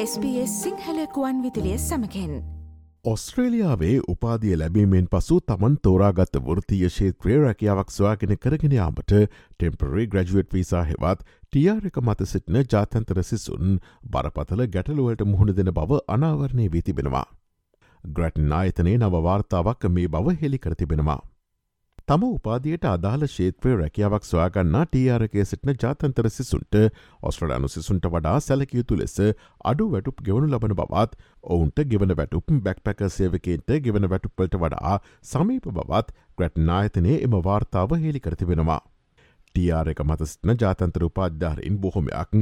SBS සිංහලකුවන් විදිලිය සමකෙන් ඔස්ට්‍රේලියාවේ උපාදිය ලැබීමෙන් පසු තමන් තෝරාගත්ත වෘතිය ශේත්‍රය රැකියාවක් ස්වාගෙන කරගෙනයාමට ටෙම්පරරි ග්‍රජුවට් වීසා හෙවත් ටියාරක මත සිටින ජාතන්තර සිසුන් බරපතල ගැටලුවලට මුහුණ දෙන බව අනාවරණය වී තිබෙනවා. ග්‍රටන් ආයතනයේ නවවාර්තාවක් මේ බව හෙළි කරතිබෙනවා. තම උපාදියට අදාළ ශේත්‍රය රැකියාවක් සොයාගන්නා ටRකේ සිටින ජාතන්තර සිසුන්ට ඔස්ට්‍රලයානු සිසුන්ට වඩා සැලකයුතු ලෙස අඩු වැටුප් ගෙවනු ලබන බවත් ඔවුන්ට ගෙවන වැටුප් බැක් පැක සේවකේන්ට ගෙවන වැටුප්පලට වඩා සමීප බවත් ග්‍රට් නායතනය එම වාර්තාව හෙළි කරතිබෙනවා. ටR එක මතස්න ජාතන්තර උපාධ්‍යාරයින් බොහොමයක්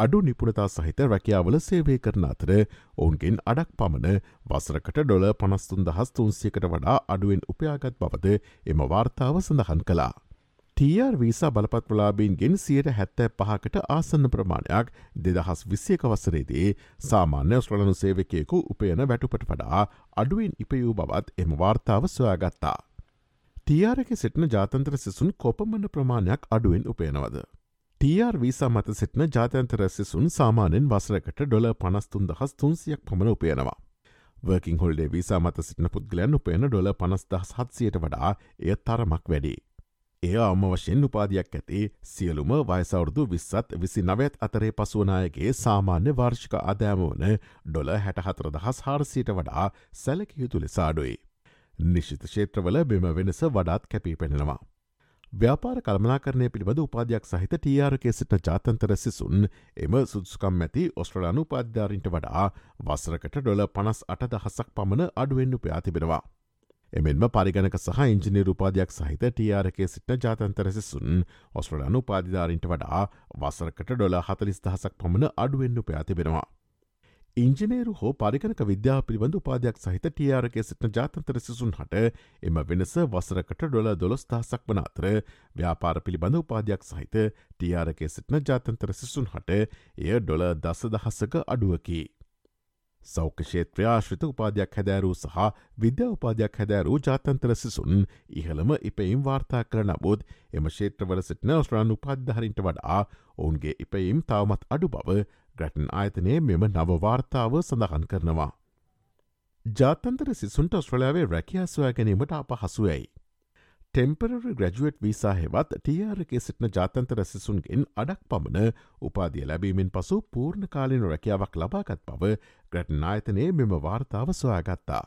අඩු නිපුණතා සහිත රැකියාවල සේවය කරන අතර ඔවුන්ගෙන් අඩක් පමණ වසරකට ඩොල පනස්තුන් දහස් තුන්සියකට වඩා අඩුවෙන් උපයාගත් බවද එම වාර්තාව සඳහන් කලා. TR වීසා බලපත්වලාබීන්ගෙන් සියට හැත්තෑ පහකට ආසන්න ප්‍රමාණයක් දෙදහස් විසියක වසරේදී සාමාන්‍ය ස්්‍රලනු සේවකයෙකු උපයන වැටුපට වඩා අඩුවෙන් ඉපයූ බවත් එම වාර්තාව සොයාගත්තා. ටියාරක සිටින ජාතන්ත්‍ර සිසුන් කොපමණ ප්‍රමාණයක් අඩුවෙන් උපයනවද. TR වීසා මත සිටින ජාතන්තර සිසුන් සාමානෙන් වසරකට ඩොල පනස්තුන් දහස් තුන්සියක් පමණ උපයනවා. වර්කින් හොල්ඩේ වීසා මත සිටින පුද්ගලයන් උපයන ඩොල පනස්දහස් හත්සියට වඩා එය තරමක් වැඩි. එය අම්ම වශයෙන් උපාධයක් ඇති සියලුම වයසවුරුදු විස්සත් විසි නවත් අතරේ පසුවනායගේ සාමාන්‍ය වාර්ෂික අදෑම වන ඩොල හැටහතර දහස් හාරසියට වඩා සැලකයුතු ලෙසාඩුයි. නිශ්ිත ෂේත්‍රවල බෙම වෙනස වඩාත් කැපී පෙනෙනවා. ව්‍යාපාර කළමනාකරණය පිළිබඳ උපාධයක් සහිත ටRකේ සිට ජාතන්තර සිසුන් එම සුදුසුකම් ඇති ඔස්ට්‍රලයානු උපාධ්‍යාරින්ට වඩා වසරකට ඩොල පනස් අට දහසක් පමණ අඩුවෙන්ඩු ප්‍යාතිබෙනවා. එමෙන්ම පරිගණක සහ ඉංජිනි රූපාධයක් සහිත ටRකේ සිට ජාතන්තර සිසුන් ඔස්ට්‍රලයානු පාධධාරින්ට වඩා වසරකට ඩොල හතලිස් දහසක් පමණ අඩුවෙන්ඩු ප්‍යාතිබෙනවා. ඉංජිනේරු හෝ පරිකනක විද්‍යා පිළිබඳ උපාදයක් සහිත ටියාරගේ සිටින ජාතන්තර සිසුන් හට එම වෙනස වසරකට ඩොල දොළොස්ථාසක් වන අතර ව්‍යාපාර පිළිබඳ උපාදයක් සහිත ටියාරගේ සිටින ජාතන්තර සිසුන් හට එය ඩොල දස දහස්සක අඩුවකි. සෞඛෂේත්‍රය ආශ්‍රිත උපාදයක් හැදෑරූ සහ විද්‍යා උපාදයක් හැදෑරූ ජාතන්තර සිසුන් ඉහළම ඉපයිම් වාර්තා කර නමුත් එම ශේත්‍රවල සිටින ඔස්ට්‍රාන් උපාද්ධහරින්ට වඩා ඔවුන්ගේ ඉපයිම් තවමත් අඩු බව ග්‍රැටන් ආයතනයේ මෙම නවවාර්තාව සඳහන් කරනවා. ජාතන්තර සිසුන්ට ඔස්ට්‍රලයාාවේ රැකියා සොයා ගැනීමට අප හසුවයි. ටෙම්පරරි ග්‍රජුවට් වීසා හෙවත් ටියරගේ සිටින ජාතන්තර සිසුන්ගෙන් අඩක් පමණ උපාදිය ලැබීමෙන් පසු පූර්ණ කාලින රැකියාවක් ලබාගත් බව ග්‍රැටන් ආයතනයේ මෙම වාර්තාව සොයාගත්තා.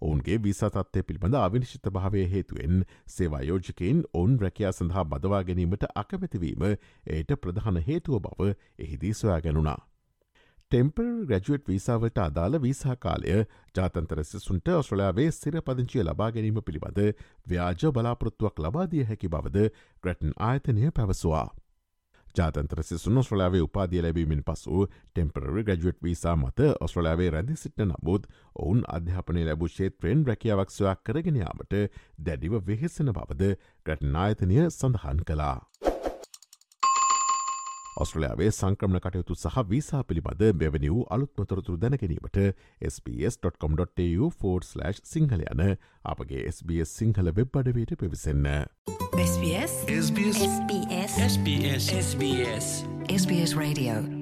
ඔවුන්ගේ විසාතත්වය පිළිබඳ අවිනිශ්ිත භාවය හේතුවෙන් සේවායෝජකයින් ඔවුන් රැකයා සඳහා බදවා ගැනීමට අකමැතිවීම එයට ප්‍රධාන හේතුව බව එහිදී සොයා ගැනුණා. ටෙම්පර් ග්‍රජුවට් වීසාවට අදාළ වීසා කාලය ජාතන්තර සිසුන්ට ඔස්ට්‍රලයාාවේ සිර පදිංචිය ලබා ගැනීම පිළිබඳ ව්‍යාජ බලාපොරොත්තුවක් ලබාදිය හැකි බවද ග්‍රටන් ආයතනය පැවසවා. ජාතන්ත්‍ර සිසුන් ඔස්ට්‍රලාවේ උපාදිය ලැබීමෙන් පසු ටෙම්පරරි ග්‍රජුවට් වීසා මත ඔස්ට්‍රලාවේ රැදි සිට්න නමුත් ඔවුන් අධ්‍යාපනය ලැබූ ෂේත්‍රයෙන් රැකියාවක්ෂයක් කරගෙනයාමට දැඩිව වෙහෙසෙන බවද ග්‍රටනායතනය සඳහන් කලා. ඔස්ට්‍රලයාාවේ සංක්‍රමණ කටයුතු සහ වීසා පිළිබඳ මෙවැනි වූ අලුත්මතොරතුරු දැනගැනීමට SBS.com.tu4/ සිංහල යන අපගේ SBS සිංහල වෙබ් අඩවයට පිවිසන්න. SBS SBS SBS SBS SBS Radio